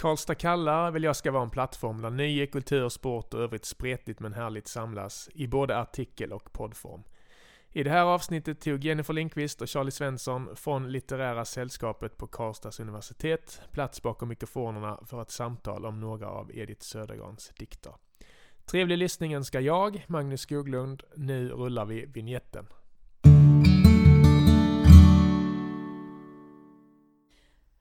Karlstad kallar vill jag ska vara en plattform där nöje, kultur, sport och övrigt spretigt men härligt samlas i både artikel och poddform. I det här avsnittet tog Jennifer Lindqvist och Charlie Svensson från Litterära sällskapet på Karlstads universitet plats bakom mikrofonerna för ett samtal om några av Edith Södergrans dikter. Trevlig lyssning önskar jag, Magnus Skoglund. Nu rullar vi vignetten.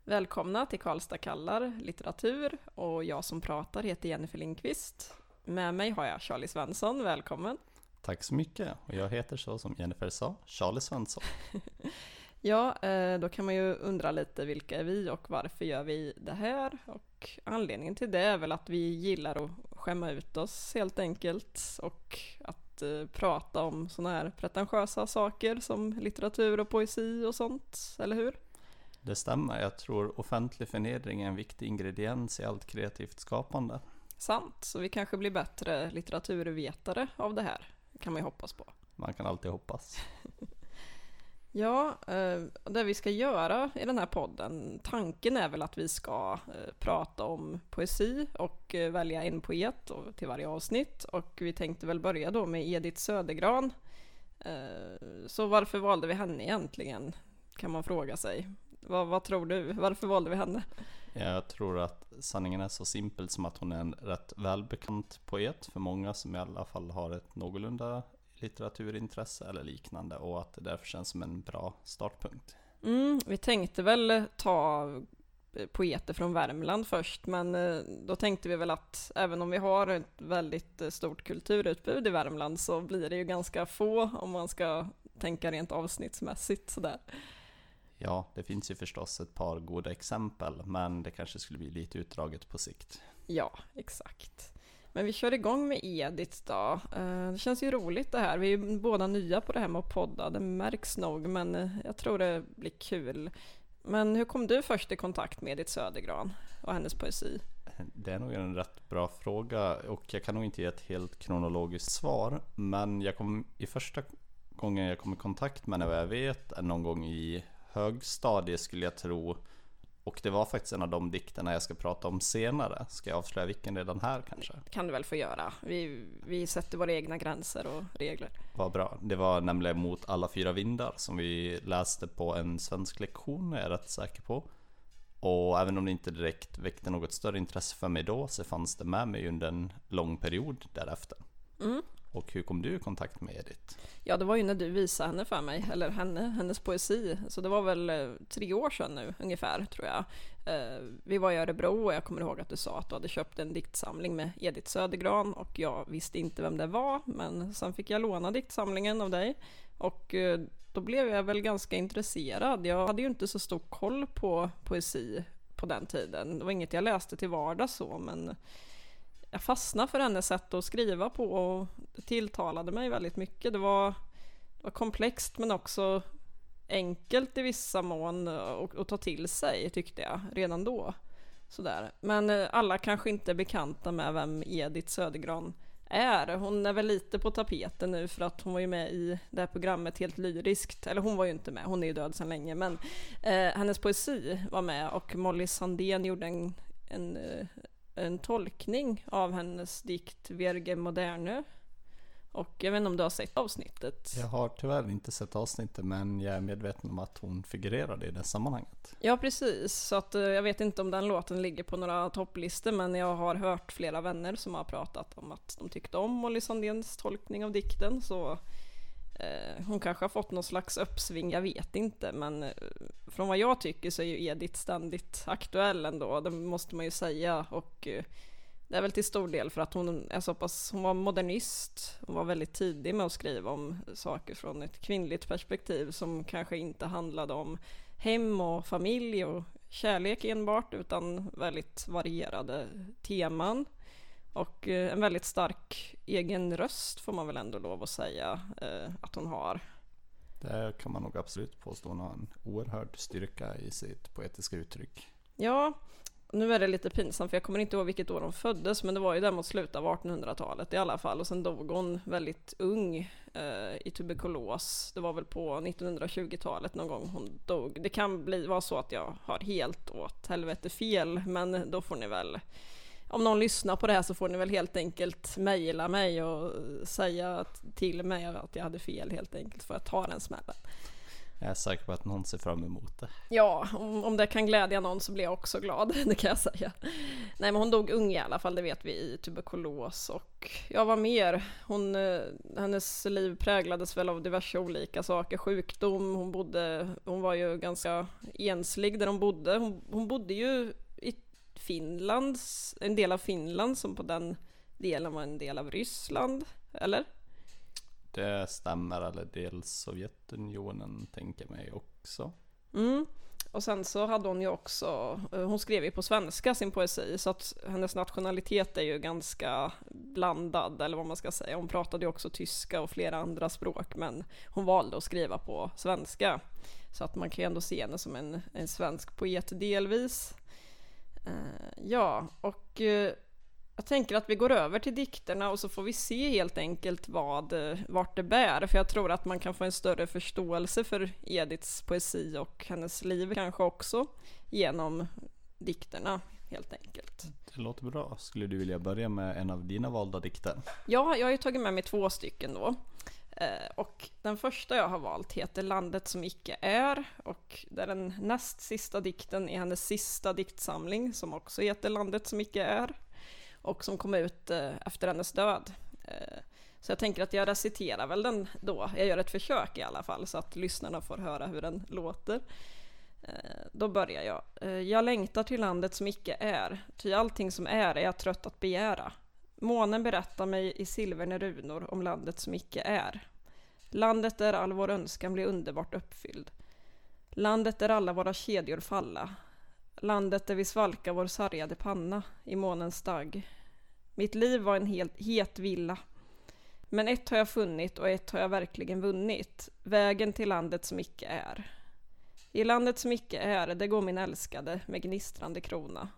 Välkomna till Karlstad kallar litteratur och jag som pratar heter Jennifer Lindqvist. Med mig har jag Charlie Svensson, välkommen. Tack så mycket och jag heter så som Jennifer sa, Charlie Svensson. ja, eh, då kan man ju undra lite vilka är vi och varför gör vi det här? Och anledningen till det är väl att vi gillar att skämma ut oss helt enkelt och att eh, prata om sådana här pretentiösa saker som litteratur och poesi och sånt, eller hur? Det stämmer. Jag tror offentlig förnedring är en viktig ingrediens i allt kreativt skapande. Sant, så vi kanske blir bättre litteraturvetare av det här, kan man ju hoppas på. Man kan alltid hoppas. ja, eh, det vi ska göra i den här podden, tanken är väl att vi ska eh, prata om poesi och eh, välja en poet till varje avsnitt. Och vi tänkte väl börja då med Edith Södergran. Så varför valde vi henne egentligen? Kan man fråga sig. Vad, vad, tror du? Varför valde vi henne? Jag tror att sanningen är så simpel som att hon är en rätt välbekant poet för många som i alla fall har ett någorlunda litteraturintresse eller liknande och att det därför känns som en bra startpunkt. Mm, vi tänkte väl ta poeter från Värmland först, men eh, då tänkte vi väl att även om vi har ett väldigt eh, stort kulturutbud i Värmland så blir det ju ganska få om man ska tänka rent avsnittsmässigt sådär. Ja, det finns ju förstås ett par goda exempel, men det kanske skulle bli lite utdraget på sikt. Ja, exakt. Men vi kör igång med Edith då. Eh, det känns ju roligt det här. Vi är ju båda nya på det här med att podda, det märks nog, men eh, jag tror det blir kul. Men hur kom du först i kontakt med Edith Södergran och hennes poesi? Det är nog en rätt bra fråga och jag kan nog inte ge ett helt kronologiskt svar. Men jag kom i första gången jag kom i kontakt med henne vad jag vet är någon gång i högstadiet skulle jag tro. Och det var faktiskt en av de dikterna jag ska prata om senare. Ska jag avslöja vilken redan här kanske? kan du väl få göra. Vi, vi sätter våra egna gränser och regler. Vad bra. Det var nämligen Mot alla fyra vindar som vi läste på en svensk lektion, är jag rätt säker på. Och även om det inte direkt väckte något större intresse för mig då så fanns det med mig under en lång period därefter. Mm. Och hur kom du i kontakt med Edith? Ja, det var ju när du visade henne för mig, eller henne, hennes poesi. Så det var väl eh, tre år sedan nu ungefär, tror jag. Eh, vi var i Örebro och jag kommer ihåg att du sa att du hade köpt en diktsamling med Edith Södergran och jag visste inte vem det var, men sen fick jag låna diktsamlingen av dig. Och eh, då blev jag väl ganska intresserad. Jag hade ju inte så stor koll på poesi på den tiden. Det var inget jag läste till vardags så, men jag fastnade för hennes sätt att skriva på och det tilltalade mig väldigt mycket. Det var, det var komplext men också enkelt i vissa mån att ta till sig tyckte jag redan då. Sådär. Men eh, alla kanske inte är bekanta med vem Edith Södergran är. Hon är väl lite på tapeten nu för att hon var ju med i det här programmet helt lyriskt. Eller hon var ju inte med, hon är ju död sedan länge. Men eh, hennes poesi var med och Molly Sandén gjorde en, en eh, en tolkning av hennes dikt Verge Moderne. Och jag vet inte om du har sett avsnittet? Jag har tyvärr inte sett avsnittet men jag är medveten om att hon figurerade i det sammanhanget. Ja precis, så att eh, jag vet inte om den låten ligger på några topplistor men jag har hört flera vänner som har pratat om att de tyckte om Molly Sandéns tolkning av dikten så Eh, hon kanske har fått någon slags uppsving, jag vet inte, men eh, från vad jag tycker så är ju Edith ständigt aktuell ändå, det måste man ju säga. Och eh, det är väl till stor del för att hon är så pass, hon var modernist, hon var väldigt tidig med att skriva om saker från ett kvinnligt perspektiv som kanske inte handlade om hem och familj och kärlek enbart, utan väldigt varierade teman. Och eh, en väldigt stark egen röst får man väl ändå lov att säga eh, att hon har. Det kan man nog absolut påstå. Hon har en oerhörd styrka i sitt poetiska uttryck. Ja, nu är det lite pinsamt för jag kommer inte ihåg vilket år hon föddes men det var ju där mot slutet av 1800-talet i alla fall och sen dog hon väldigt ung eh, i tuberkulos. Det var väl på 1920-talet någon gång hon dog. Det kan bli, vara så att jag har helt åt helvete fel men då får ni väl om någon lyssnar på det här så får ni väl helt enkelt mejla mig och säga till mig att jag hade fel helt enkelt för att ta den smällen. Jag är säker på att någon ser fram emot det. Ja, om, om det kan glädja någon så blir jag också glad, det kan jag säga. Nej men hon dog ung i alla fall, det vet vi, i tuberkulos och ja vad mer? Hon, eh, hennes liv präglades väl av diverse olika saker, sjukdom, hon bodde, hon var ju ganska enslig där hon bodde. Hon, hon bodde ju i Finland, en del av Finland som på den delen var en del av Ryssland, eller? Det stämmer, eller dels Sovjetunionen tänker mig också. Mm. Och sen så hade hon ju också, eh, hon skrev ju på svenska sin poesi, så att hennes nationalitet är ju ganska blandad, eller vad man ska säga. Hon pratade ju också tyska och flera andra språk, men hon valde att skriva på svenska. Så att man kan ju ändå se henne som en, en svensk poet delvis. Uh, ja, och uh, jag tänker att vi går över till dikterna och så får vi se helt enkelt vad, vart det bär. För jag tror att man kan få en större förståelse för Ediths poesi och hennes liv kanske också genom dikterna helt enkelt. Det låter bra. Skulle du vilja börja med en av dina valda dikter? Ja, jag har ju tagit med mig två stycken då. Eh, och den första jag har valt heter Landet som icke är och det är den näst sista dikten i hennes sista diktsamling som också heter Landet som icke är och som kom ut eh, efter hennes död. Eh, så jag tänker att jag reciterar väl den då. Jag gör ett försök i alla fall så att lyssnarna får höra hur den låter. Då börjar jag. Jag längtar till landet som icke är, ty allting som är är jag trött att begära. Månen berättar mig i silverne runor om landet som icke är. Landet där all vår önskan blir underbart uppfylld. Landet där alla våra kedjor falla. Landet där vi svalkar vår sargade panna i månens dag. Mitt liv var en helt het villa. Men ett har jag funnit och ett har jag verkligen vunnit. Vägen till landet som icke är. I landet som icke är, det går min älskade med gnistrande krona.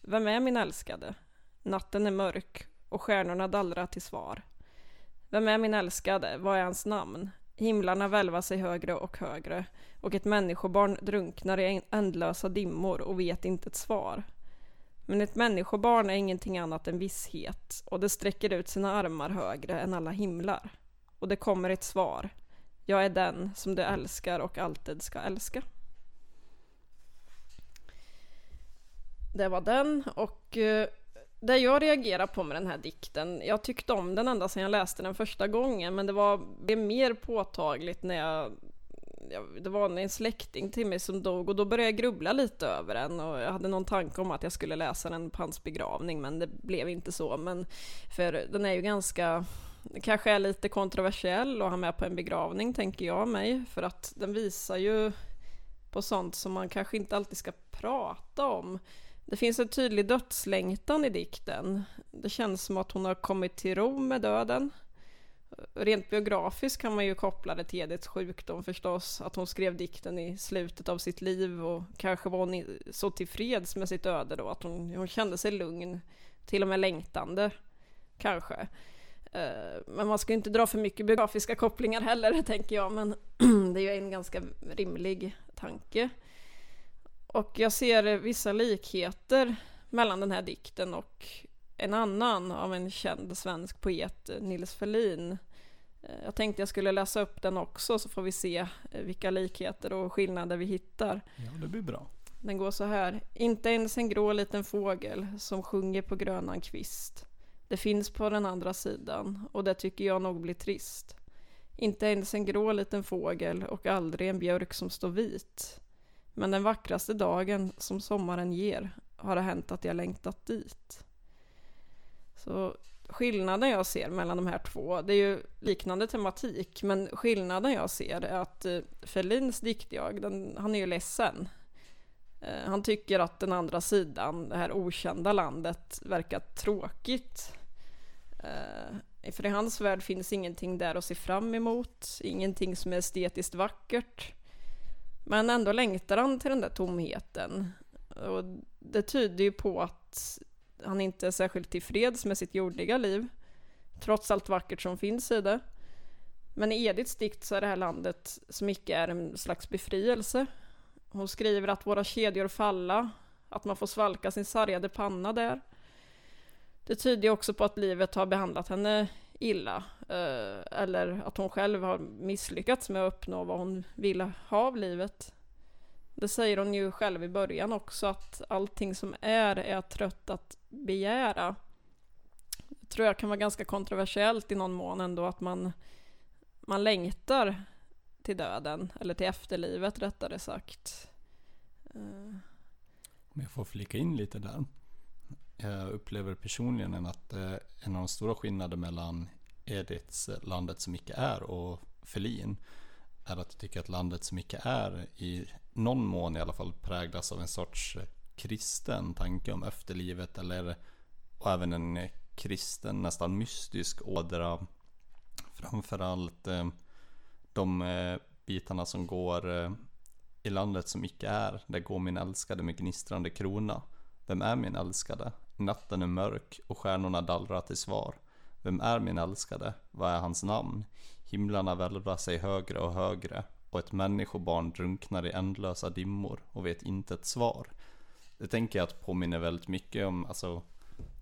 Vem är min älskade? Natten är mörk och stjärnorna dallrar till svar. Vem är min älskade? Vad är hans namn? Himlarna välvar sig högre och högre och ett människobarn drunknar i ändlösa dimmor och vet inte ett svar. Men ett människobarn är ingenting annat än visshet och det sträcker ut sina armar högre än alla himlar. Och det kommer ett svar. Jag är den som du älskar och alltid ska älska. Det var den och eh, det jag reagerar på med den här dikten, jag tyckte om den ända sedan jag läste den första gången, men det var det mer påtagligt när jag det var en släkting till mig som dog och då började jag grubbla lite över den och jag hade någon tanke om att jag skulle läsa den på hans begravning men det blev inte så. Men för den är ju ganska, kanske är lite kontroversiell att ha med på en begravning tänker jag mig för att den visar ju på sånt som man kanske inte alltid ska prata om. Det finns en tydlig dödslängtan i dikten. Det känns som att hon har kommit till ro med döden. Rent biografiskt kan man ju koppla det till Ediths sjukdom förstås, att hon skrev dikten i slutet av sitt liv och kanske var hon så tillfreds med sitt öde då att hon, hon kände sig lugn, till och med längtande, kanske. Eh, men man ska inte dra för mycket biografiska kopplingar heller, tänker jag, men det är ju en ganska rimlig tanke. Och jag ser vissa likheter mellan den här dikten och en annan av en känd svensk poet, Nils Ferlin. Eh, jag tänkte jag skulle läsa upp den också så får vi se eh, vilka likheter och skillnader vi hittar. Ja, det blir bra. Den går så här. Inte ens en grå liten fågel som sjunger på grönan kvist. Det finns på den andra sidan och det tycker jag nog blir trist. Inte ens en grå liten fågel och aldrig en björk som står vit. Men den vackraste dagen som sommaren ger har det hänt att jag längtat dit. Så skillnaden jag ser mellan de här två, det är ju liknande tematik, men skillnaden jag ser är att eh, Fellins Ferlins diktjag, den, han är ju ledsen. Eh, han tycker att den andra sidan, det här okända landet, verkar tråkigt. Eh, för i hans värld finns ingenting där att se fram emot, ingenting som är estetiskt vackert. Men ändå längtar han till den där tomheten. Och det tyder ju på att han inte är särskilt tillfreds med sitt jordliga liv. Trots allt vackert som finns i det. Men i Ediths dikt så är det här landet som icke är en slags befrielse. Hon skriver att våra kedjor falla, att man får svalka sin sargade panna där. Det tyder ju också på att livet har behandlat henne illa. Eh, eller att hon själv har misslyckats med att uppnå vad hon vill ha av livet. Det säger hon ju själv i början också, att allting som är är trött att begära. Det tror jag kan vara ganska kontroversiellt i någon mån ändå, att man, man längtar till döden, eller till efterlivet rättare sagt. Eh. Om jag får flika in lite där. Jag upplever personligen att eh, en av de stora skillnaderna mellan Ediths Landet som icke är och Felin är att jag tycker att Landet som icke är i någon mån i alla fall präglas av en sorts eh, kristen tanke om efterlivet eller och även en kristen nästan mystisk ådra. Framförallt de bitarna som går i landet som icke är, där går min älskade med gnistrande krona. Vem är min älskade? Natten är mörk och stjärnorna dallrar till svar. Vem är min älskade? Vad är hans namn? Himlarna välvrar sig högre och högre och ett människobarn drunknar i ändlösa dimmor och vet inte ett svar. Det tänker jag att påminner väldigt mycket om, alltså,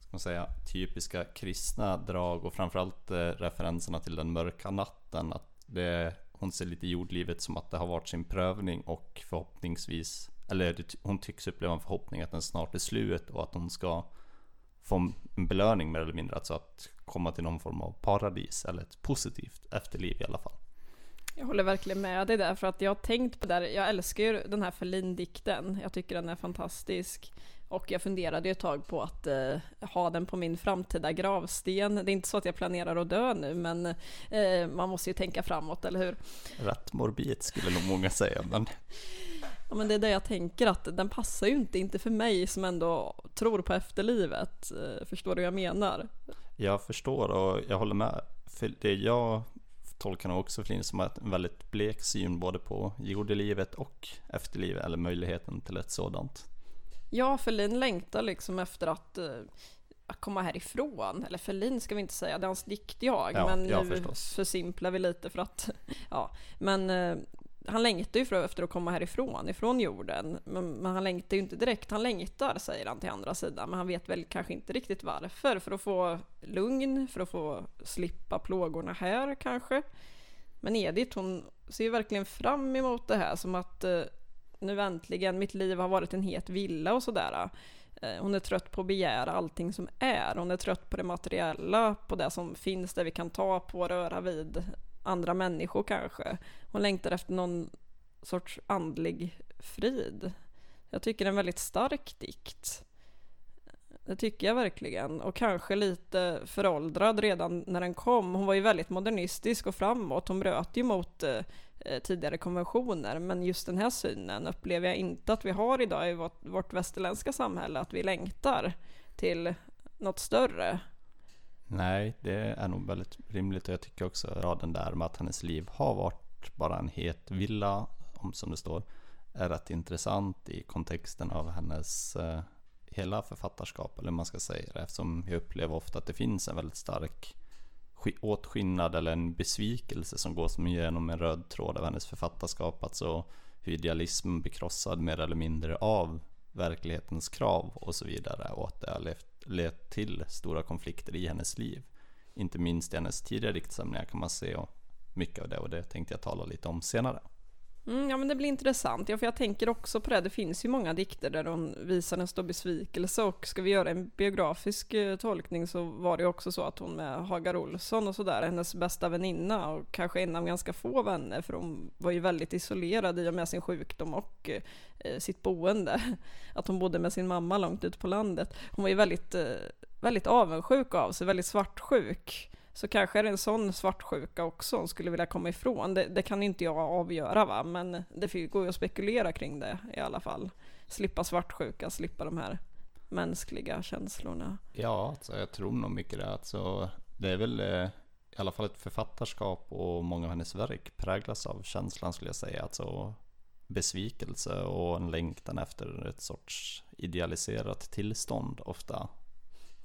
ska man säga, typiska kristna drag och framförallt eh, referenserna till den mörka natten. Att det, hon ser lite jordlivet som att det har varit sin prövning och förhoppningsvis, eller hon tycks uppleva en förhoppning att den snart är slut och att hon ska få en belöning mer eller mindre. Alltså att komma till någon form av paradis eller ett positivt efterliv i alla fall. Jag håller verkligen med dig där, för att jag har tänkt på det där. Jag älskar ju den här Ferlin-dikten. Jag tycker den är fantastisk. Och jag funderade ett tag på att eh, ha den på min framtida gravsten. Det är inte så att jag planerar att dö nu, men eh, man måste ju tänka framåt, eller hur? Rätt morbid skulle nog många säga, men Ja men det är det jag tänker att den passar ju inte, inte för mig som ändå tror på efterlivet. Eh, förstår du vad jag menar? Jag förstår och jag håller med. För det jag tolkar nog också Flynn som en väldigt blek syn både på jordelivet och efterlivet eller möjligheten till ett sådant. Ja, Ferlin längtar liksom efter att, att komma härifrån. Eller Ferlin ska vi inte säga, det är hans diktjag. Ja, men ja, nu förstås. försimplar vi lite för att, ja. Men uh, han längtar ju efter att komma härifrån, ifrån jorden. Men, men, han längtar ju inte direkt. Han längtar, säger han till andra sidan. Men han vet väl kanske inte riktigt varför. För att få lugn, för att få slippa plågorna här kanske. Men Edith, hon ser ju verkligen fram emot det här som att eh, nu äntligen, mitt liv har varit en het villa och sådär. Eh, hon är trött på att begära allting som är. Hon är trött på det materiella, på det som finns, där vi kan ta på, röra vid andra människor kanske. Hon längtar efter någon sorts andlig frid. Jag tycker det är en väldigt stark dikt. Det tycker jag verkligen. Och kanske lite föråldrad redan när den kom. Hon var ju väldigt modernistisk och framåt. Hon bröt ju mot eh, tidigare konventioner. Men just den här synen upplever jag inte att vi har idag i vårt, vårt västerländska samhälle. Att vi längtar till något större. Nej, det är nog väldigt rimligt. Och jag tycker också raden där med att hennes liv har varit bara en het villa, om som det står, är rätt intressant i kontexten av hennes eh, hela författarskap, eller man ska säga det, eftersom jag upplever ofta att det finns en väldigt stark åtskillnad eller en besvikelse som går som genom en röd tråd av hennes författarskap, alltså hur idealismen blir krossad mer eller mindre av verklighetens krav och så vidare och att det har levt lett till stora konflikter i hennes liv. Inte minst i hennes tidigare diktsamlingar kan man se och mycket av det och det tänkte jag tala lite om senare. Mm, ja men det blir intressant, ja, för jag tänker också på det, det finns ju många dikter där hon visar en stor besvikelse och ska vi göra en biografisk eh, tolkning så var det ju också så att hon med Hagar Olsson och sådär, hennes bästa väninna och kanske en av ganska få vänner för hon var ju väldigt isolerad i och med sin sjukdom och eh, sitt boende. Att hon bodde med sin mamma långt ut på landet. Hon var ju väldigt, eh, väldigt avundsjuk av sig, väldigt svartsjuk. Så kanske är det en sån svartsjuka också hon skulle vilja komma ifrån. Det, det kan inte jag avgöra va, men det går ju att spekulera kring det i alla fall. Slippa svartsjuka, slippa de här mänskliga känslorna. Ja, alltså jag tror nog mycket det. Alltså, det är väl eh, i alla fall ett författarskap och många av hennes verk präglas av känslan skulle jag säga. Alltså besvikelse och en längtan efter ett sorts idealiserat tillstånd ofta.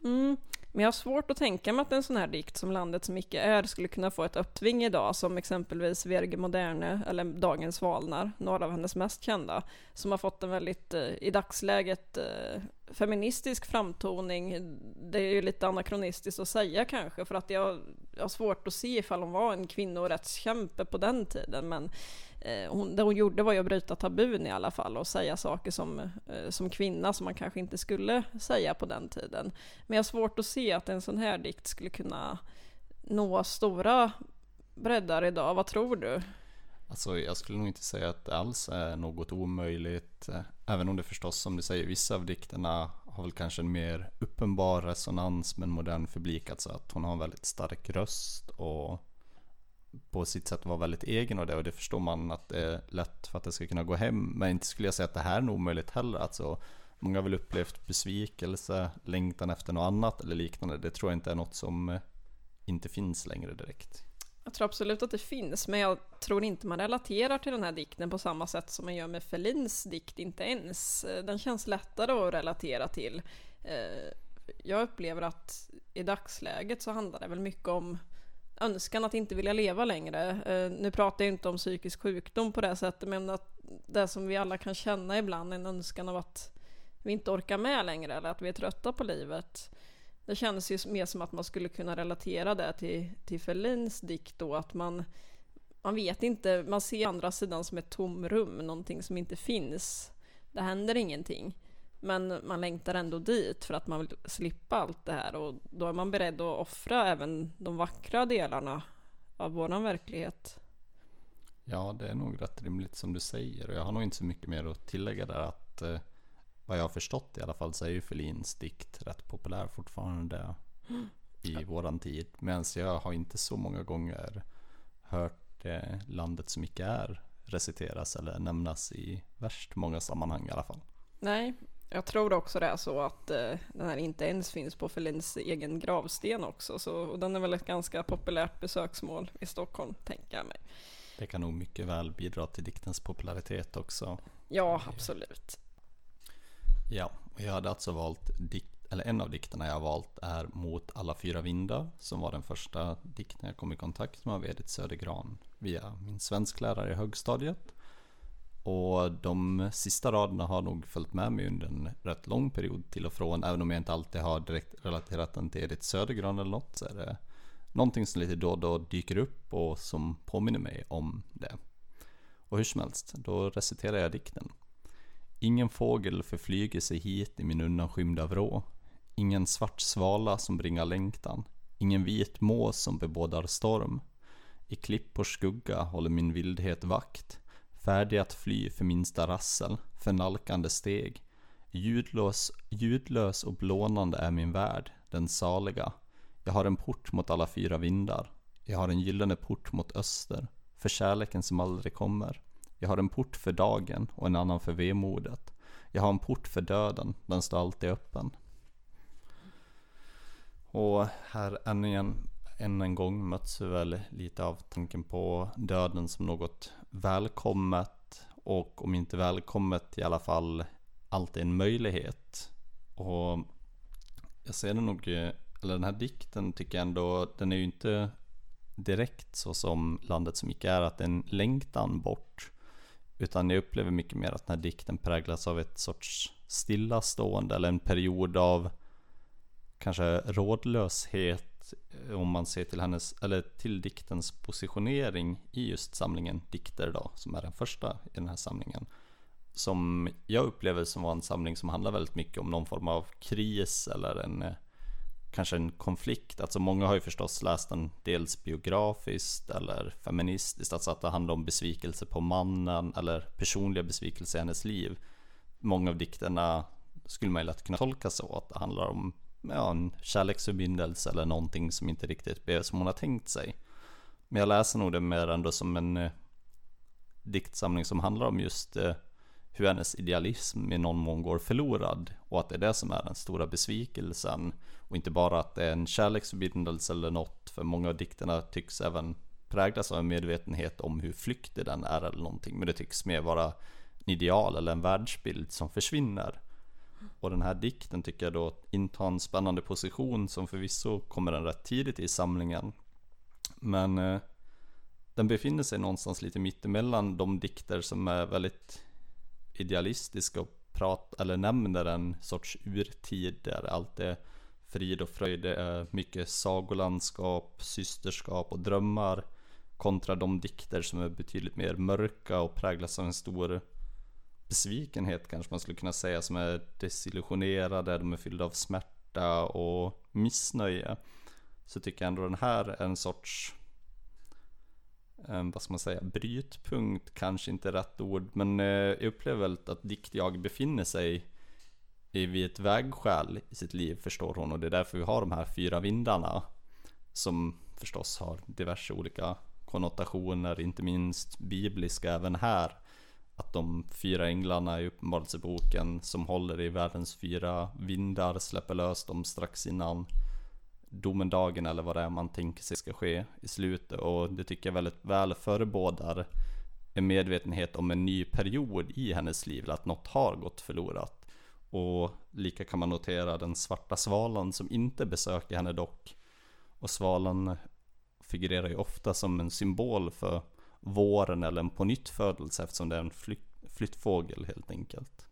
Mm. Men jag har svårt att tänka mig att en sån här dikt som Landet som icke är skulle kunna få ett uppsving idag, som exempelvis Verge Moderne eller Dagens Svalnar, några av hennes mest kända, som har fått en väldigt, eh, i dagsläget, eh, feministisk framtoning. Det är ju lite anakronistiskt att säga kanske, för att jag, jag har svårt att se ifall hon var en kvinnorättskämpe på den tiden, men Eh, hon, det hon gjorde var ju att bryta tabun i alla fall och säga saker som, eh, som kvinna som man kanske inte skulle säga på den tiden. Men jag har svårt att se att en sån här dikt skulle kunna nå stora breddar idag. Vad tror du? Alltså jag skulle nog inte säga att det alls är något omöjligt. Eh, även om det förstås som du säger, vissa av dikterna har väl kanske en mer uppenbar resonans med en modern publik. Alltså att hon har en väldigt stark röst och på sitt sätt vara väldigt egen och det och det förstår man att det är lätt för att det ska kunna gå hem. Men inte skulle jag säga att det här är nog omöjligt heller. Alltså, många har väl upplevt besvikelse, längtan efter något annat eller liknande. Det tror jag inte är något som eh, inte finns längre direkt. Jag tror absolut att det finns, men jag tror inte man relaterar till den här dikten på samma sätt som man gör med Felins dikt, inte ens. Den känns lättare att relatera till. Eh, jag upplever att i dagsläget så handlar det väl mycket om önskan att inte vilja leva längre. Eh, nu pratar jag inte om psykisk sjukdom på det sättet, men att det som vi alla kan känna ibland, en önskan av att vi inte orkar med längre eller att vi är trötta på livet. Det känns ju mer som att man skulle kunna relatera det till, till Ferlins dikt då, att man, man vet inte, man ser andra sidan som ett tomrum, någonting som inte finns. Det händer ingenting. Men man längtar ändå dit för att man vill slippa allt det här och då är man beredd att offra även de vackra delarna av våran verklighet. Ja, det är nog rätt rimligt som du säger och jag har nog inte så mycket mer att tillägga där att eh, vad jag har förstått i alla fall så är ju Felins dikt rätt populär fortfarande mm. i ja. våran tid. Medan jag har inte så många gånger hört eh, landet som icke är reciteras eller nämnas i värst många sammanhang i alla fall. Nej, jag tror också det är så att eh, den här inte ens finns på Felins egen gravsten också. Så, och den är väl ett ganska populärt besöksmål i Stockholm, tänker jag mig. Det kan nog mycket väl bidra till diktens popularitet också. Ja, absolut. Ja, och jag hade alltså valt dikt, eller en av dikterna jag valt är Mot alla fyra vindar, som var den första dikten jag kom i kontakt med av Edith Södergran via min svensklärare i högstadiet. Och de sista raderna har nog följt med mig under en rätt lång period till och från. Även om jag inte alltid har direkt relaterat den till Edith Södergran eller något. Så är det någonting som lite då och då dyker upp och som påminner mig om det. Och hur som helst, då reciterar jag dikten. Ingen fågel förflyger sig hit i min undanskymda vrå. Ingen svart svala som bringar längtan. Ingen vit mås som bebådar storm. I klippors skugga håller min vildhet vakt färdig att fly för minsta rassel, för nalkande steg. Ljudlös, ljudlös och blånande är min värld, den saliga. Jag har en port mot alla fyra vindar. Jag har en gyllene port mot öster, för kärleken som aldrig kommer. Jag har en port för dagen och en annan för vemodet. Jag har en port för döden, den står alltid öppen. Och här än igen, än en gång möts vi väl lite av tanken på döden som något välkommet och om inte välkommet i alla fall alltid en möjlighet. Och jag ser det nog, eller den här dikten tycker jag ändå, den är ju inte direkt så som Landet som gick är, att det är en längtan bort. Utan jag upplever mycket mer att den här dikten präglas av ett sorts stillastående eller en period av kanske rådlöshet Eh, om man ser till hennes, eller till diktens positionering i just samlingen Dikter då, som är den första i den här samlingen. Som jag upplever som var en samling som handlar väldigt mycket om någon form av kris eller en eh, kanske en konflikt. Alltså många har ju förstås läst den dels biografiskt eller feministiskt, alltså att det handlar om besvikelse på mannen eller personliga besvikelser i hennes liv. Många av dikterna skulle man ju lätt kunna tolka så, att det handlar om ja, en kärleksförbindelse eller någonting som inte riktigt blev som hon har tänkt sig. Men jag läser nog det mer ändå som en eh, diktsamling som handlar om just eh, hur hennes idealism i någon mån går förlorad och att det är det som är den stora besvikelsen och inte bara att det är en kärleksförbindelse eller något för många av dikterna tycks även präglas av en medvetenhet om hur flyktig den är eller någonting men det tycks mer vara en ideal eller en världsbild som försvinner. Och den här dikten tycker jag då intar en spännande position som förvisso kommer den rätt tidigt i samlingen. Men eh, den befinner sig någonstans lite mittemellan de dikter som är väldigt idealistiska och prat, eller nämner en sorts urtid där allt är frid och fröjd. Det är mycket sagolandskap, systerskap och drömmar kontra de dikter som är betydligt mer mörka och präglas av en stor besvikenhet kanske man skulle kunna säga som är desillusionerade, de är fyllda av smärta och missnöje. Så tycker jag ändå den här är en sorts eh, vad ska man säga, brytpunkt kanske inte är rätt ord, men eh, jag upplever väl att diktjag befinner sig vid ett vägskäl i sitt liv förstår hon och det är därför vi har de här fyra vindarna som förstås har diverse olika konnotationer, inte minst bibliska även här. Att de fyra änglarna i Uppenbarelseboken som håller i världens fyra vindar släpper lös dem strax innan domendagen eller vad det är man tänker sig ska ske i slutet och det tycker jag väldigt väl förebådar en medvetenhet om en ny period i hennes liv, att något har gått förlorat. Och lika kan man notera den svarta svalan som inte besöker henne dock. Och svalan figurerar ju ofta som en symbol för våren eller en pånyttfödelse eftersom det är en flytt, flyttfågel helt enkelt.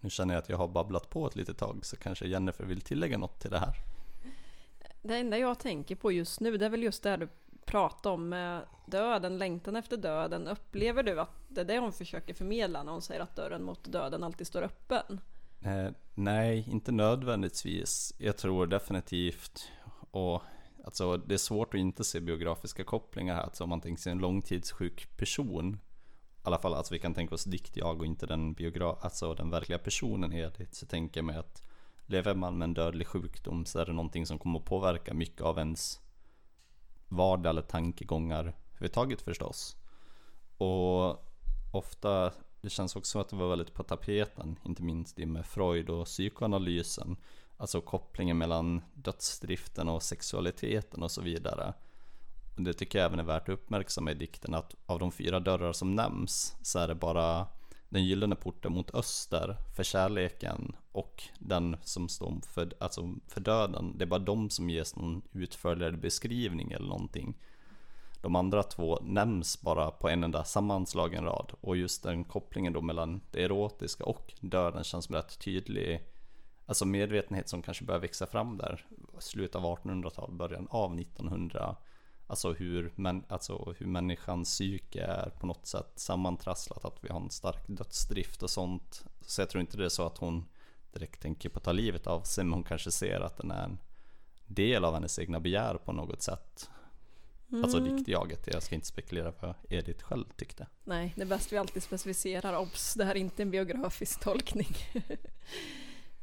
Nu känner jag att jag har babblat på ett litet tag så kanske Jennifer vill tillägga något till det här. Det enda jag tänker på just nu, det är väl just det här du pratar om med döden, längtan efter döden. Upplever du att det är det hon försöker förmedla när hon säger att dörren mot döden alltid står öppen? Eh, nej, inte nödvändigtvis. Jag tror definitivt, och alltså det är svårt att inte se biografiska kopplingar här. Alltså om man tänker sig en långtidssjuk person, i alla fall alltså vi kan tänka oss Dikt, Jag och inte den, biogra- alltså den verkliga personen Edith, så tänker jag mig att lever man med en dödlig sjukdom så är det någonting som kommer att påverka mycket av ens vardag eller tankegångar överhuvudtaget förstås. Och ofta, det känns också som att det var väldigt på tapeten, inte minst det med Freud och psykoanalysen. Alltså kopplingen mellan dödsdriften och sexualiteten och så vidare. Och det tycker jag även är värt att uppmärksamma i dikten att av de fyra dörrar som nämns så är det bara den gyllene porten mot öster för kärleken och den som står för, alltså för döden. Det är bara de som ges någon utförligare beskrivning eller någonting. De andra två nämns bara på en enda sammanslagen rad och just den kopplingen då mellan det erotiska och döden känns rätt tydlig. Alltså medvetenhet som kanske börjar växa fram där, slutet av 1800-talet, början av 1900 Alltså hur, men, alltså hur människans psyke är på något sätt sammantrasslat, att vi har en stark dödsdrift och sånt. Så jag tror inte det är så att hon direkt tänker på att ta livet av sig, men hon kanske ser att den är en del av hennes egna begär på något sätt. Mm. Alltså diktjaget, jag ska inte spekulera vad Edith själv tyckte. Nej, det är bäst vi alltid specificerar, obs, det här är inte en biografisk tolkning.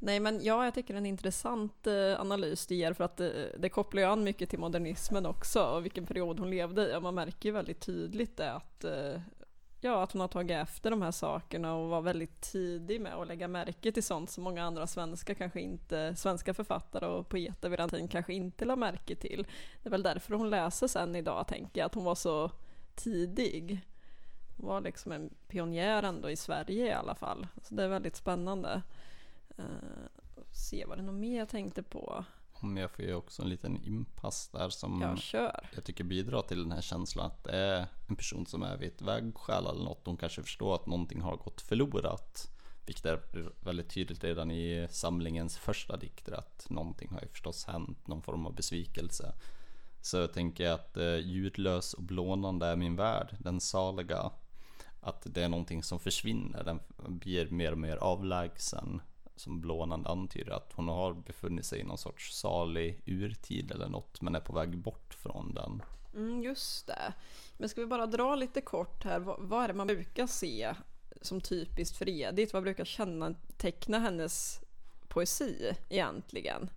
Nej men ja, jag tycker det är en intressant eh, analys du ger för att det, det kopplar ju an mycket till modernismen också och vilken period hon levde i och man märker ju väldigt tydligt det att eh, Ja, att hon har tagit efter de här sakerna och var väldigt tidig med att lägga märke till sånt som många andra svenska kanske inte, svenska författare och poeter vid den tiden kanske inte la märke till. Det är väl därför hon läses än idag, tänker jag, att hon var så tidig. Hon var liksom en pionjär ändå i Sverige i alla fall. Så det är väldigt spännande. Uh, se, var det något mer jag tänkte på? Om jag får ju också en liten inpass där som jag, kör. jag tycker bidrar till den här känslan att det är en person som är vid ett vägskäl eller något. Hon kanske förstår att någonting har gått förlorat. Vilket är väldigt tydligt redan i samlingens första dikter att någonting har ju förstås hänt, någon form av besvikelse. Så jag tänker att eh, ljudlös och blånande är min värld, den saliga. Att det är någonting som försvinner, den blir mer och mer avlägsen som blånande antyder att hon har befunnit sig i någon sorts salig urtid eller något men är på väg bort från den. Mm, just det. Men ska vi bara dra lite kort här, vad, vad är det man brukar se som typiskt för Edith? Vad brukar känneteckna hennes poesi egentligen?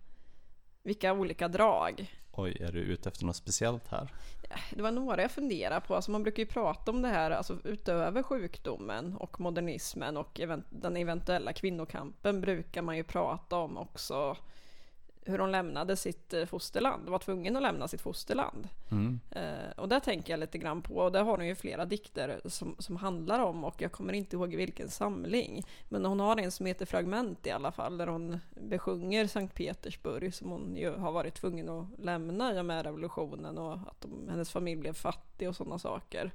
Vilka olika drag? Oj, är du ute efter något speciellt här? Det var några jag funderade på. Alltså man brukar ju prata om det här alltså utöver sjukdomen och modernismen och event den eventuella kvinnokampen brukar man ju prata om också hur hon lämnade sitt eh, fosterland, var tvungen att lämna sitt fosterland. Mm. Eh, och det tänker jag lite grann på, och där har hon ju flera dikter som, som handlar om, och jag kommer inte ihåg vilken samling, men hon har en som heter Fragment i alla fall, där hon besjunger Sankt Petersburg, som hon ju har varit tvungen att lämna i och med revolutionen, och att de, hennes familj blev fattig och sådana saker.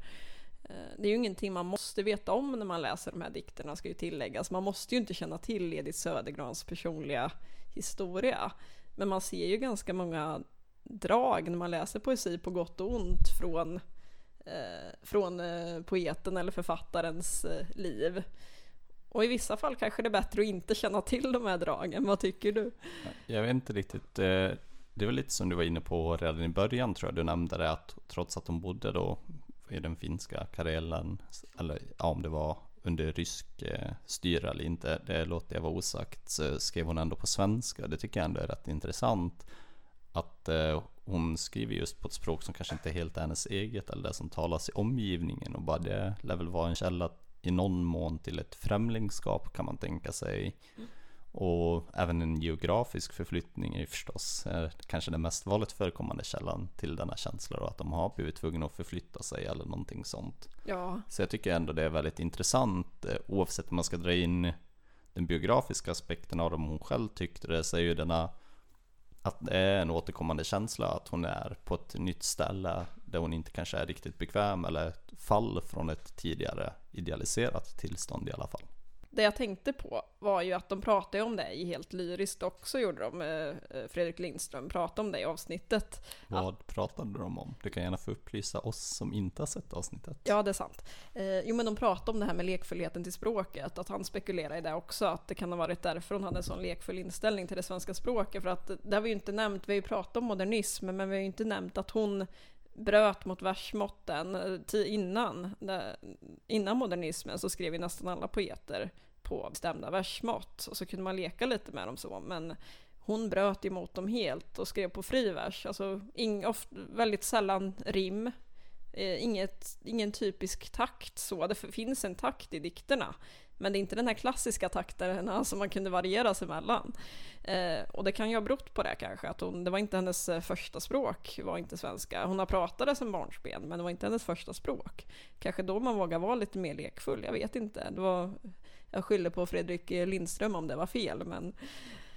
Eh, det är ju ingenting man måste veta om när man läser de här dikterna, ska ju tilläggas. Man måste ju inte känna till Edith Södergrans personliga historia. Men man ser ju ganska många drag när man läser poesi på gott och ont från, eh, från eh, poeten eller författarens eh, liv. Och i vissa fall kanske det är bättre att inte känna till de här dragen. Vad tycker du? Jag vet inte riktigt. Eh, det var lite som du var inne på redan i början tror jag. Du nämnde det att trots att de bodde då i den finska Karelen, eller ja, om det var under rysk eh, styre eller inte, det låter jag vara osagt, så skrev hon ändå på svenska. Det tycker jag ändå är rätt intressant. Att eh, hon skriver just på ett språk som kanske inte är helt hennes eget eller det som talas i omgivningen och bara det lär väl vara en källa i någon mån till ett främlingskap kan man tänka sig. Mm. Och även en geografisk förflyttning är förstås eh, kanske den mest vanligt förekommande källan till denna känsla då, att de har blivit tvungna att förflytta sig eller någonting sånt. Ja, Så jag tycker ändå det är väldigt intressant eh, oavsett om man ska dra in den biografiska aspekten av dem hon själv tyckte det så är ju denna att det är en återkommande känsla att hon är på ett nytt ställe där hon inte kanske är riktigt bekväm eller fall från ett tidigare idealiserat tillstånd i alla fall. Det jag tänkte på var ju att de pratade om det helt lyriskt också, gjorde de. eh, Fredrik Lindström pratade om det i avsnittet. Vad pratade de om? Du kan gärna få upplysa oss som inte har sett avsnittet. Ja, det är sant. Eh, jo, men de pratade om det här med lekfullheten till språket, att han spekulerar i det också, att det kan ha varit därför hon hade en sån lekfull inställning till det svenska språket. För att det har vi ju inte nämnt, vi har ju pratat om modernism, men vi har ju inte nämnt att hon bröt mot versmåtten. Eh, innan, innan modernismen så skrev ju nästan alla poeter på bestämda versmått, och så kunde man leka lite med dem så, men hon bröt emot dem helt och skrev på frivers, alltså ing, oft, väldigt sällan rim, Eh, inget, ingen typisk takt så. Det finns en takt i dikterna. Men det är inte den här klassiska takten som man kunde variera sig mellan. Eh, och det kan ju ha berott på det kanske, att hon, det var inte hennes eh, första språk, var inte svenska. Hon har pratat som barnsben, men det var inte hennes första språk. Kanske då man vågar vara lite mer lekfull, jag vet inte. Det var, jag skyller på Fredrik Lindström om det var fel, men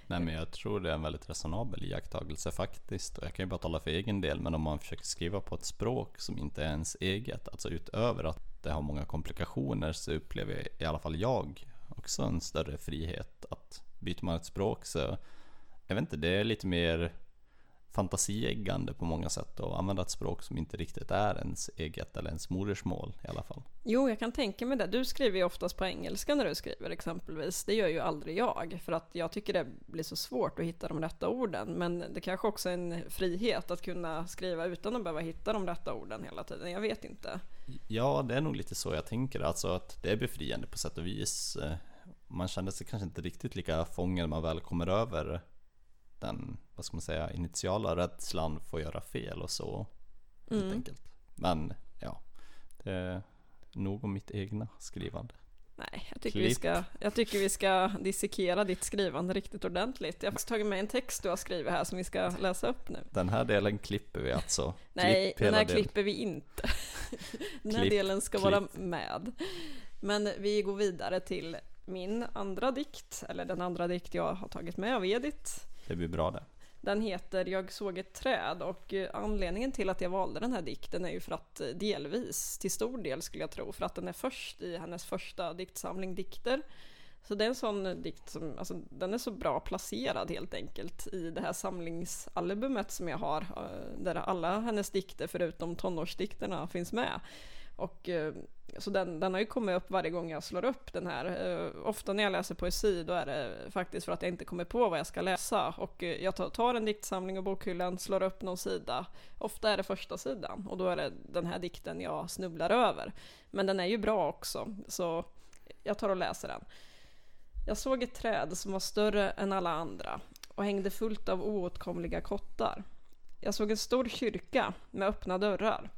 Nej men jag tror det är en väldigt resonabel iakttagelse faktiskt. Och jag kan ju bara tala för egen del, men om man försöker skriva på ett språk som inte är ens eget, alltså utöver att det har många komplikationer så upplever i alla fall jag också en större frihet. Att byter man ett språk så, jag vet inte, det är lite mer fantasieggande på många sätt att använda ett språk som inte riktigt är ens eget eller ens modersmål i alla fall. Jo, jag kan tänka mig det. Du skriver ju oftast på engelska när du skriver exempelvis. Det gör ju aldrig jag, för att jag tycker det blir så svårt att hitta de rätta orden. Men det kanske också är en frihet att kunna skriva utan att behöva hitta de rätta orden hela tiden. Jag vet inte. Ja, det är nog lite så jag tänker. Alltså att det är befriande på sätt och vis. Man känner sig kanske inte riktigt lika fången när man väl kommer över den, vad ska man säga, initiala rädslan för att göra fel och så. Helt Mm. enkelt. Men ja, det är nog om mitt egna skrivande. Nej, jag tycker, vi ska, jag tycker vi ska dissekera ditt skrivande riktigt ordentligt. Jag har faktiskt tagit med en text du har skrivit här som vi ska läsa upp nu. Den här delen klipper vi alltså. Nej, Klipp den här delen. klipper vi inte. Den här Klipp, delen ska vara med. Men vi går vidare till min andra dikt, eller den andra dikt jag har tagit med av Edith. Det blir bra det. Den heter Jag såg ett träd och eh, anledningen till att jag valde den här dikten är ju för att eh, delvis, till stor del skulle jag tro, för att den är först i hennes första diktsamling Dikter. Så det är en sån eh, dikt som, alltså den är så bra placerad helt enkelt i det här samlingsalbumet som jag har, där alla hennes dikter förutom tonårsdikterna finns med. Och eh, så den, den har ju kommit upp varje gång jag slår upp den här. Eh, ofta när jag läser poesi då är det faktiskt för att jag inte kommer på vad jag ska läsa. Och eh, jag tar, tar en diktsamling och bokhyllan, slår upp någon sida. Ofta är det första sidan och då är det den här dikten jag snubblar över. Men den är ju bra också, så jag tar och läser den. Jag såg ett träd som var större än alla andra och hängde fullt av oåtkomliga kottar. Jag såg en stor kyrka med öppna dörrar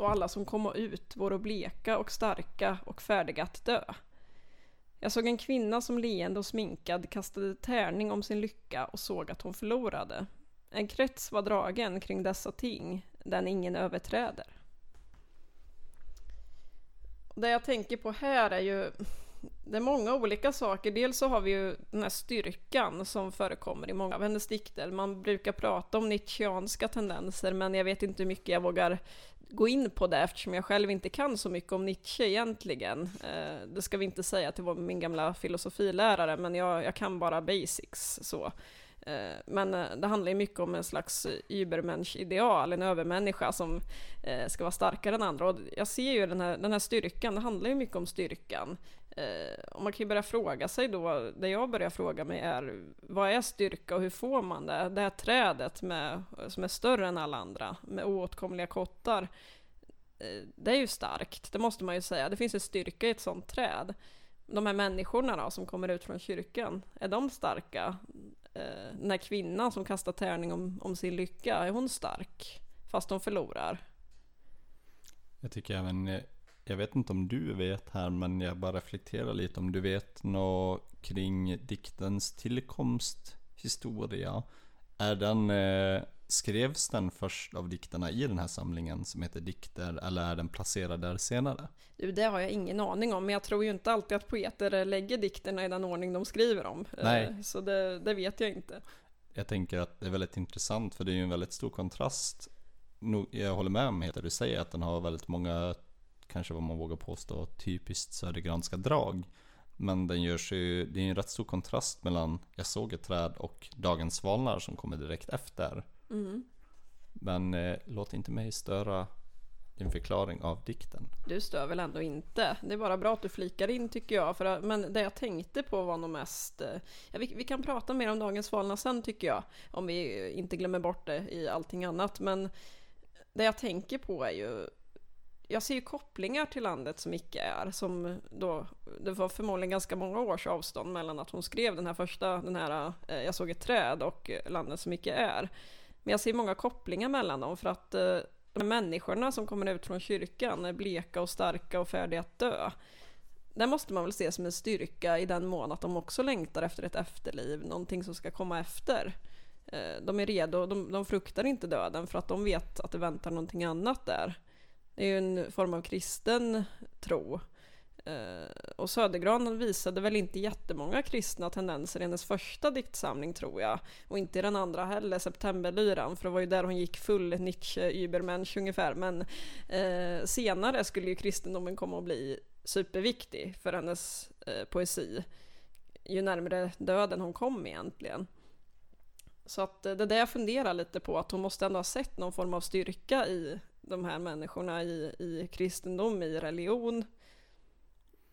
och alla som kom ut vore bleka och starka och färdiga att dö. Jag såg en kvinna som leende och sminkad kastade tärning om sin lycka och såg att hon förlorade. En krets var dragen kring dessa ting, den ingen överträder. Det jag tänker på här är ju det är många olika saker. Dels så har vi ju den här styrkan som förekommer i många av hennes dikter. Man brukar prata om nietzscheanska tendenser, men jag vet inte hur mycket jag vågar gå in på det eftersom jag själv inte kan så mycket om Nietzsche egentligen. Eh, det ska vi inte säga till min gamla filosofilärare, men jag, jag kan bara basics så. Eh, men eh, det handlar ju mycket om en slags übermensch-ideal, en övermänniska som ska vara starkare än andra. Och jag ser ju den här, den här styrkan, det handlar ju mycket om styrkan. Eh, och man kan ju börja fråga sig då, det jag börjar fråga mig är, vad är styrka och hur får man det? Det här trädet med, som är större än alla andra, med oåtkomliga kottar, eh, det är ju starkt, det måste man ju säga. Det finns en styrka i ett sånt träd. De här människorna då, som kommer ut från kyrkan, är de starka? eh, den här kvinnan som kastar tärning om, om sin lycka, är hon stark? Fast hon förlorar. Jag tycker även, eh, jag vet inte om du vet här, men jag bara reflekterar lite om du vet något kring diktens tillkomsthistoria. Är den, eh, skrevs den först av dikterna i den här samlingen som heter Dikter, eller är den placerad där senare? Det har jag ingen aning om, men jag tror ju inte alltid att poeter lägger dikterna i den ordning de skriver. Nej. Eh, så det, det vet jag inte. Jag tänker att det är väldigt intressant, för det är ju en väldigt stor kontrast. Jag håller med om det du säger, att den har väldigt många, kanske vad man vågar påstå, typiskt södergranska drag. Men den görs ju, det är en rätt stor kontrast mellan Jag såg ett träd och Dagens svalnar som kommer direkt efter. Mm. Men eh, låt inte mig störa din förklaring av dikten. Du stör väl ändå inte? Det är bara bra att du flikar in tycker jag. För, men det jag tänkte på var nog mest... Eh, ja, vi, vi, kan prata mer om Dagens svalna sen tycker jag. Om vi inte glömmer bort det i allting annat. Men det jag tänker på är ju... Jag ser ju kopplingar till landet som icke är. Som då, det var förmodligen ganska många års avstånd mellan att hon skrev den här första, den här eh, Jag såg ett träd och landet som icke är. Men jag ser många kopplingar mellan dem för att eh, de människorna som kommer ut från kyrkan är bleka och starka och färdiga att dö. Det måste man väl se som en styrka i den mån att de också längtar efter ett efterliv, någonting som ska komma efter. Eh, de är redo, de, de fruktar inte döden för att de vet att det väntar någonting annat där. Det är ju en form av kristen tro. Eh, och Södergran visade väl inte jättemånga kristna tendenser i hennes första diktsamling tror jag. Och inte i den andra heller, Septemberlyran, för det var ju där hon gick full Nietzsche-übermensch ungefär. Men eh, senare skulle ju kristendomen komma att bli superviktig för hennes eh, poesi. Ju närmare döden hon kom egentligen. Så att eh, det är det jag funderar lite på, att hon måste ändå ha sett någon form av styrka i de här människorna i, i kristendom, i religion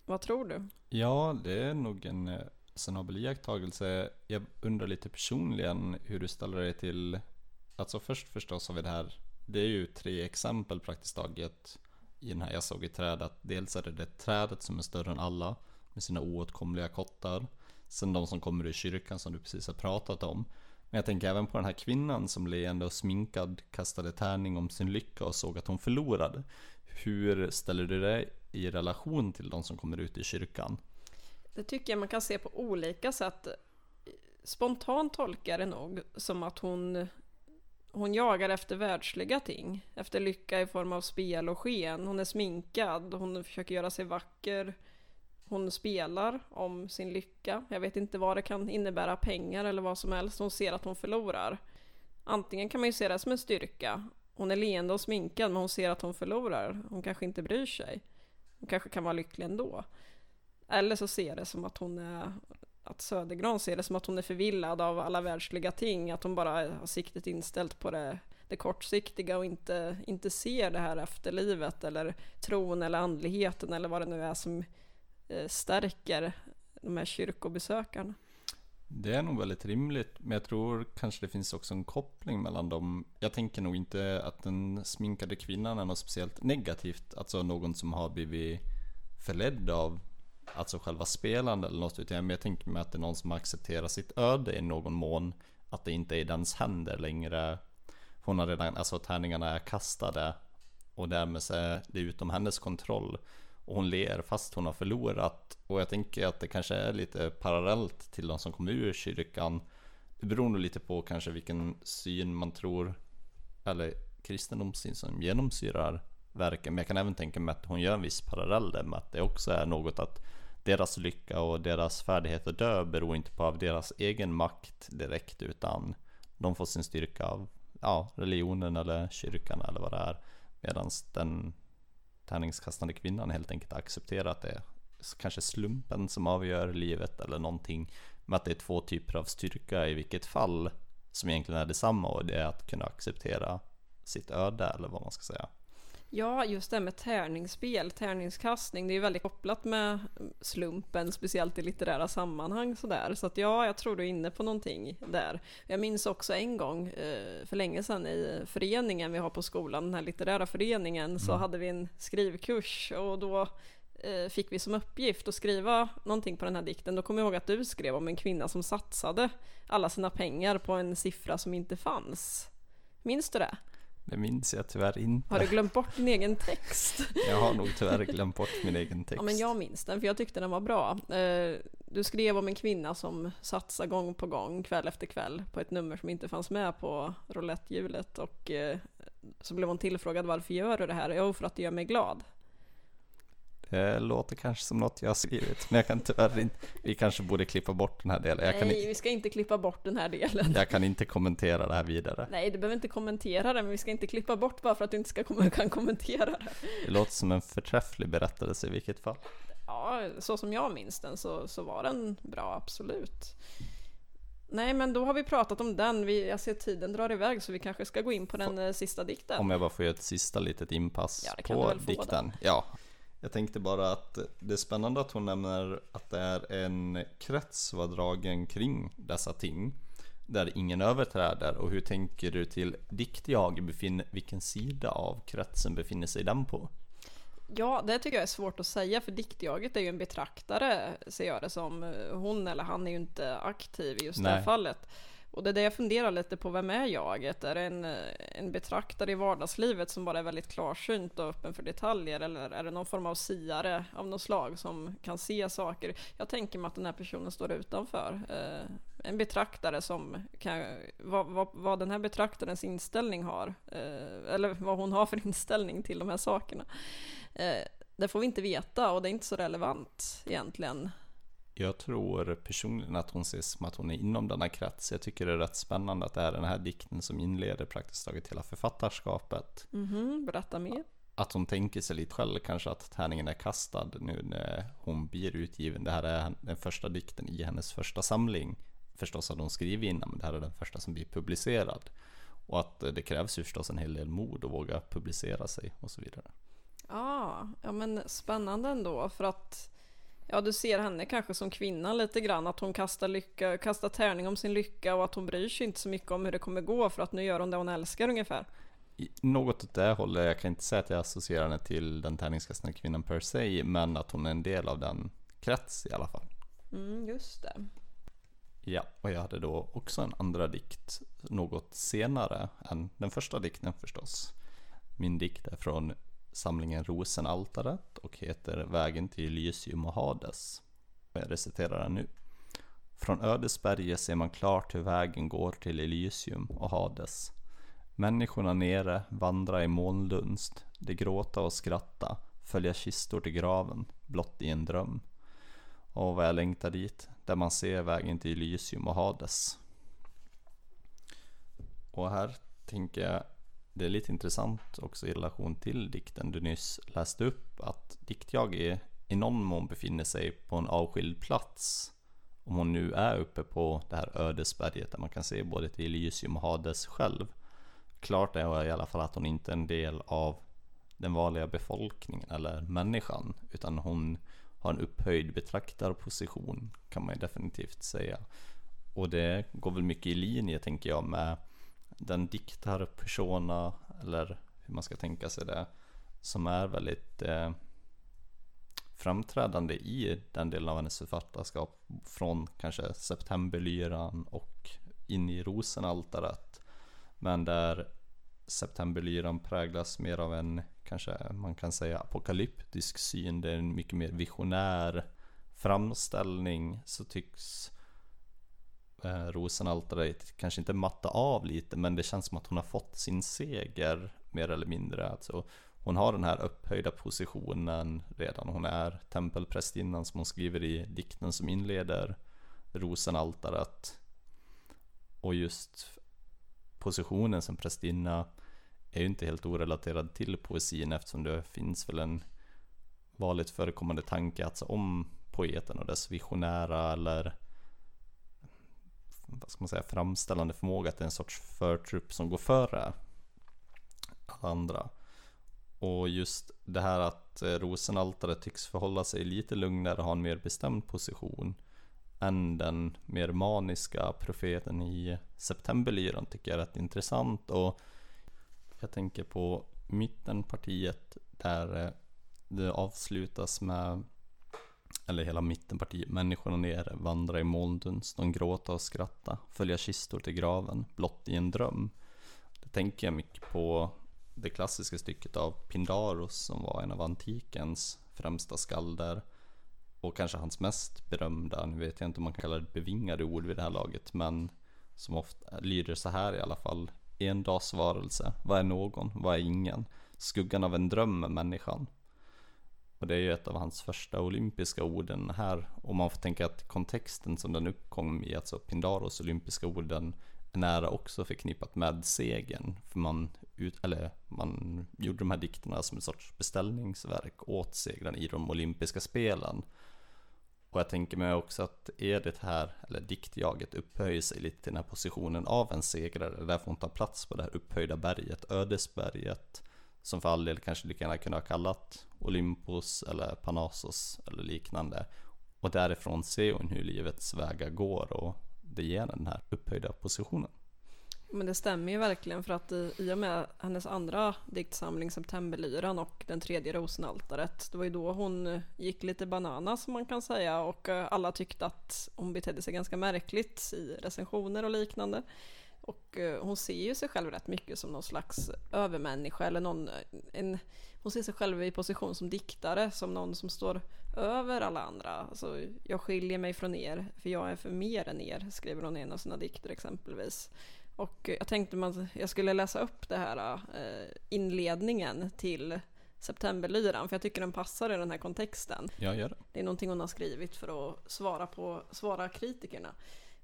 vad tror du? Ja, det är nog en eh, senabel iakttagelse. Jag undrar lite personligen hur du ställer dig till, alltså först förstås har vi det här, det är ju tre exempel praktiskt taget i den här Jag såg i träd, att dels är det det trädet som är större än alla med sina oåtkomliga kottar. Sen de som kommer ur kyrkan som du precis har pratat om. Men jag tänker även på den här kvinnan som leende och sminkad kastade tärning om sin lycka och såg att hon förlorade. Hur ställer du dig i relation till de som kommer ut i kyrkan? Det tycker jag man kan se på olika sätt. Spontant tolkar det nog som att hon, hon jagar efter världsliga ting. Efter lycka i form av spel och sken. Hon är sminkad, hon försöker göra sig vacker. Hon spelar om sin lycka. Jag vet inte vad det kan innebära, pengar eller vad som helst. Hon ser att hon förlorar. Antingen kan man ju se det som en styrka. Hon är leende och sminkad men hon ser att hon förlorar. Hon kanske inte bryr sig. Hon kanske kan vara lycklig ändå. Eller så ser det som att hon är att Södergran ser det som att hon är förvillad av alla världsliga ting, att hon bara har siktet inställt på det, det kortsiktiga och inte, inte ser det här efterlivet eller tron eller andligheten eller vad det nu är som Eh, stärker de här kyrkobesökarna. Det är nog väldigt rimligt, men jag tror kanske det finns också en koppling mellan dem. Jag tänker nog inte att den sminkade kvinnan är något speciellt negativt, alltså någon som har blivit förledd av alltså själva spelande eller något, utan jag tänker mig att det är någon som accepterar sitt öde i någon mån, att det inte är i dens händer längre. Hon har redan, alltså tärningarna är kastade och därmed så är det utom hennes kontroll. Och hon ler fast hon har förlorat. Och jag tänker att det kanske är lite parallellt till de som kommer ur kyrkan. Det beror nog lite på kanske vilken syn man tror, eller kristendomssyn som genomsyrar verken. Men jag kan även tänka mig att hon gör en viss parallell där med att det också är något att deras lycka och deras färdighet att dö beror inte på av deras egen makt direkt utan de får sin styrka av ja, religionen eller kyrkan eller vad det är. Medan den tärningskastande kvinnan helt enkelt accepterar att det är kanske slumpen som avgör livet eller någonting. Men att det är två typer av styrka i vilket fall som egentligen är detsamma och det är att kunna acceptera sitt öde eller vad man ska säga. Ja, just det med tärningsspel, tärningskastning, det är ju väldigt kopplat med slumpen, speciellt i litterära sammanhang sådär. Så att ja, jag tror du är inne på någonting där. Jag minns också en gång eh, för länge sedan i föreningen vi har på skolan, den här litterära föreningen, så mm. hade vi en skrivkurs och då eh, fick vi som uppgift att skriva någonting på den här dikten. Då kommer jag ihåg att du skrev om en kvinna som satsade alla sina pengar på en siffra som inte fanns. Minns du det? Det minns jag tyvärr inte. Har du glömt bort din egen text? jag har nog tyvärr glömt bort min egen text. Ja, men jag minns den, för jag tyckte den var bra. Eh, du skrev om en kvinna som satsar gång på gång, kväll efter kväll, på ett nummer som inte fanns med på rouletthjulet. Och eh, så blev hon tillfrågad varför gör du det här? Jo, för att det gör mig glad. Det låter kanske som något jag har skrivit, men jag kan tyvärr inte. Vi kanske borde klippa bort den här delen. Jag Nej, vi ska inte klippa bort den här delen. Jag kan inte kommentera det här vidare. Nej, du behöver inte kommentera det, men vi ska inte klippa bort bara för att du inte ska kan kommentera det. Det låter som en förträfflig berättelse i vilket fall. Ja, så som jag minns den så, så var den bra, absolut. Nej, men då har vi pratat om den. Vi, jag ser tiden drar iväg så vi kanske ska gå in på den F eh, sista dikten. Om jag bara får göra ett sista litet inpass ja, på dikten. Ja, jag tänkte bara att det är spännande att hon nämner att det är en krets var dragen kring dessa ting där ingen överträder och hur tänker du till diktjag? Vilken sida av kretsen befinner sig den på? Ja, det tycker jag är svårt att säga för diktjaget är ju en betraktare ser jag det som. Hon eller han är ju inte aktiv i just Nej. det här fallet. Och det är det jag funderar lite på, vem är jaget? Är det en, eh, en betraktare i vardagslivet som bara är väldigt klarsynt och öppen för detaljer? Eller är det någon form av siare av något slag som kan se saker? Jag tänker mig att den här personen står utanför. Eh, en betraktare som kan, vad, vad, vad, den här betraktarens inställning har, eh, eller vad hon har för inställning till de här sakerna. Eh, det får vi inte veta och det är inte så relevant egentligen. Jag tror personligen att hon ses som att hon är inom denna krets. Jag tycker det är rätt spännande att det är den här dikten som inleder praktiskt taget hela författarskapet. Mm -hmm, berätta mer. Att hon tänker sig lite själv kanske att tärningen är kastad nu när hon blir utgiven. Det här är den första dikten i hennes första samling. Förstås hade hon skrivit innan, men det här är den första som blir publicerad. Och att det krävs ju förstås en hel del mod att våga publicera sig och så vidare. Ja, ja men spännande ändå för att Ja, du ser henne kanske som kvinna lite grann, att hon kastar, lycka, kastar tärning om sin lycka och att hon bryr sig inte så mycket om hur det kommer gå för att nu gör hon det hon älskar ungefär. Något åt det hållet, jag kan inte säga att jag associerar henne till den tärningskastande kvinnan per se, men att hon är en del av den krets i alla fall. Mm, just det. Ja, och jag hade då också en andra dikt något senare än den första dikten förstås. Min dikt är från samlingen Rosenaltaret och heter Vägen till Elysium och Hades. Jag reciterar den nu. Från Ödesberget ser man klart hur vägen går till Elysium och Hades. Människorna nere vandra i molndunst, de gråta och skratta, följa kistor till graven, blott i en dröm. Och vad jag längtar dit, där man ser vägen till Elysium och Hades. Och här tänker jag det är lite intressant också i relation till dikten du nyss läste upp att diktjag i, i någon mån befinner sig på en avskild plats. Om hon nu är uppe på det här ödesberget där man kan se både till Elysium och Hades själv. Klart är i alla fall att hon inte är en del av den vanliga befolkningen eller människan utan hon har en upphöjd betraktarposition kan man ju definitivt säga. Och det går väl mycket i linje tänker jag med den diktar persona, eller hur man ska tänka sig det, som är väldigt eh, framträdande i den delen av hennes författarskap från kanske Septemberlyran och in i Rosenaltaret. Men där Septemberlyran präglas mer av en kanske man kan säga apokalyptisk syn. Det är en mycket mer visionär framställning så tycks eh, Rosenaltaret kanske inte matta av lite men det känns som att hon har fått sin seger mer eller mindre. Alltså, hon har den här upphöjda positionen redan. Hon är tempelprästinnan som hon skriver i dikten som inleder Rosenaltaret. Och just positionen som prästinna är ju inte helt orelaterad till poesin eftersom det finns väl en vanligt förekommande tanke alltså om poeten och dess visionära eller vad ska man säga, framställande förmåga att det är en sorts förtrupp som går före alla andra. Och just det här att eh, rosenaltaret tycks förhålla sig lite lugnare och ha en mer bestämd position än den mer maniska profeten i Septemberlyran tycker jag är rätt intressant. Och jag tänker på mittenpartiet där eh, det avslutas med eller hela mittenpartiet, människorna nere, vandra i molnduns, de gråta och skratta, följa kistor till graven, blott i en dröm. Det tänker jag mycket på det klassiska stycket av Pindaros som var en av antikens främsta skalder och kanske hans mest berömda, nu vet jag inte om man kan kalla det bevingade ord vid det här laget, men som ofta lyder så här i alla fall. En dags varelse, vad är någon, vad är ingen? Skuggan av en dröm är människan. Och det är ju ett av hans första olympiska orden här. Och man får tänka att kontexten som den uppkom i, alltså Pindaros olympiska orden, är nära också förknippat med segern. För man, ut, eller man gjorde de här dikterna som en sorts beställningsverk åt segern i de olympiska spelen. Och jag tänker mig också att Edith här, eller diktjaget, upphöjer sig lite till den här positionen av en segrare. Därför hon tar plats på det här upphöjda berget, ödesberget. Som för all del kanske lika gärna kunde ha kallat Olympos eller Panassos eller liknande. Och därifrån ser hon hur livets vägar går och det ger den här upphöjda positionen. Men det stämmer ju verkligen för att i och med hennes andra diktsamling Septemberlyran och den tredje Rosenaltaret, det var ju då hon gick lite banana som man kan säga och eh, alla tyckte att hon betedde sig ganska märkligt i recensioner och liknande. Och eh, hon ser ju sig själv rätt mycket som någon slags övermänniska eller någon, en, hon ser sig själv i position som diktare, som någon som står över alla andra. Alltså, jag skiljer mig från er, för jag är för mer än er, skriver hon i en av sina dikter exempelvis. Och jag tänkte att jag skulle läsa upp det här eh, inledningen till Septemberlyran, för jag tycker den passar i den här kontexten. Jag gör det. Det är någonting hon har skrivit för att svara på svara kritikerna.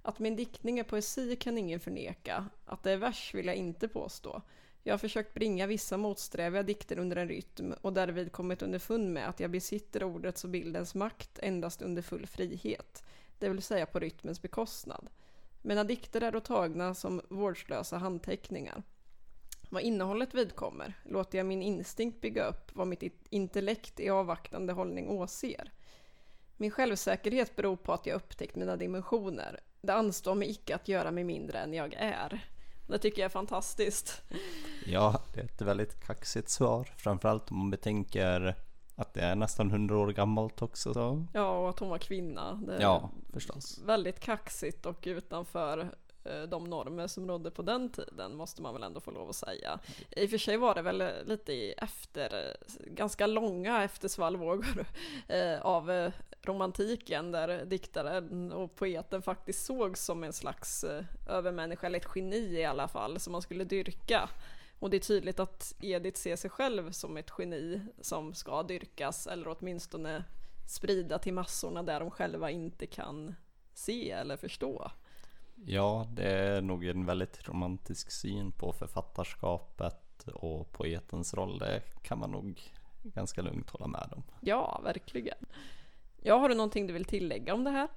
Att min diktning är poesi kan ingen förneka. Att det är vers vill jag inte påstå. Jag har försökt bringa vissa motsträviga dikter under en rytm och därvid kommit underfund med att jag besitter ordets och bildens makt endast under full frihet, det vill säga på rytmens bekostnad. Mina dikter är då tagna som vårdslösa handteckningar. Vad innehållet vidkommer låter jag min instinkt bygga upp vad mitt intellekt i avvaktande hållning åser. Min självsäkerhet beror på att jag upptäckt mina dimensioner. Det anstår mig icke att göra mig mindre än jag är. Det tycker jag är fantastiskt. Ja, det är ett väldigt kaxigt svar. Framförallt om man betänker att det är nästan hundra år gammalt också. Så. Ja, och att hon var kvinna. Det ja, förstås. Väldigt kaxigt och utanför Eh, de normer som rådde på den tiden måste man väl ändå få lov att säga. I och för sig var det väl eh, lite i efter, eh, ganska långa eftersvallvågor av romantiken där diktaren och poeten faktiskt sågs som en slags övermänniska, eller ett geni i alla fall, som man skulle dyrka. Och det är tydligt att Edith ser sig själv som ett geni som ska dyrkas, eller åtminstone sprida till massorna där de själva inte kan se eller förstå. Ja, det är nog en väldigt romantisk syn på författarskapet och poetens roll. Det kan man nog ganska lugnt hålla med om. Ja, verkligen. Ja, har du någonting du vill tillägga om det här?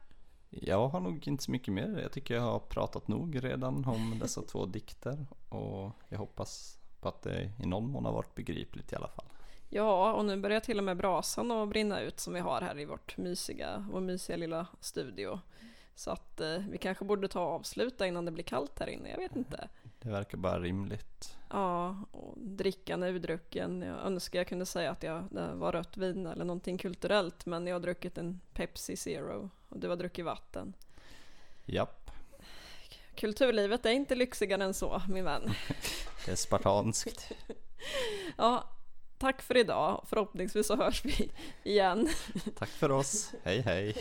Jag har nog inte så mycket mer. Jag tycker jag har pratat nog redan om dessa två dikter och jag hoppas på att det i någon mån har varit begripligt i alla fall. Ja, och nu börjar till och med brasan att brinna ut som vi har här i vårt mysiga, vår mysiga lilla studio. Så att eh, vi kanske borde ta och avsluta innan det blir kallt här inne, jag vet inte. Det verkar bara rimligt. Ja, och drickan är drucken. Jag önskar jag kunde säga att jag, det var rött vin eller någonting kulturellt, men jag har druckit en Pepsi Zero och du har druckit vatten. Japp. Kulturlivet är inte lyxigare än så, min vän. det är spartanskt. ja, tack för idag. Förhoppningsvis så hörs vi igen. Tack för oss. Hej hej.